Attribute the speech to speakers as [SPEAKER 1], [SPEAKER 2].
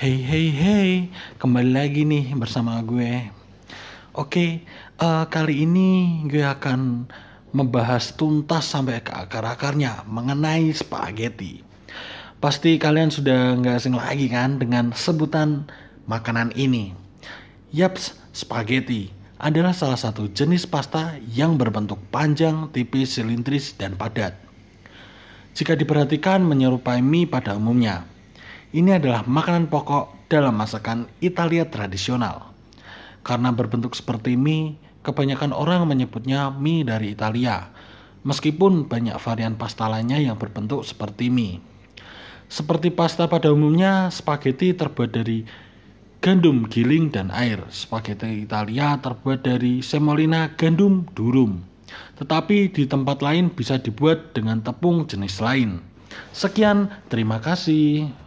[SPEAKER 1] Hey hey hey, kembali lagi nih bersama gue. Oke, eh, kali ini gue akan membahas tuntas sampai ke akar-akarnya mengenai spaghetti. Pasti kalian sudah nggak asing lagi kan dengan sebutan makanan ini. Yaps, spaghetti adalah salah satu jenis pasta yang berbentuk panjang, tipis, silindris, dan padat. Jika diperhatikan menyerupai mie pada umumnya, ini adalah makanan pokok dalam masakan Italia tradisional. Karena berbentuk seperti mie, kebanyakan orang menyebutnya mie dari Italia, meskipun banyak varian pasta lainnya yang berbentuk seperti mie. Seperti pasta pada umumnya, spaghetti terbuat dari gandum giling dan air. Spaghetti Italia terbuat dari semolina gandum durum. Tetapi di tempat lain bisa dibuat dengan tepung jenis lain. Sekian, terima kasih.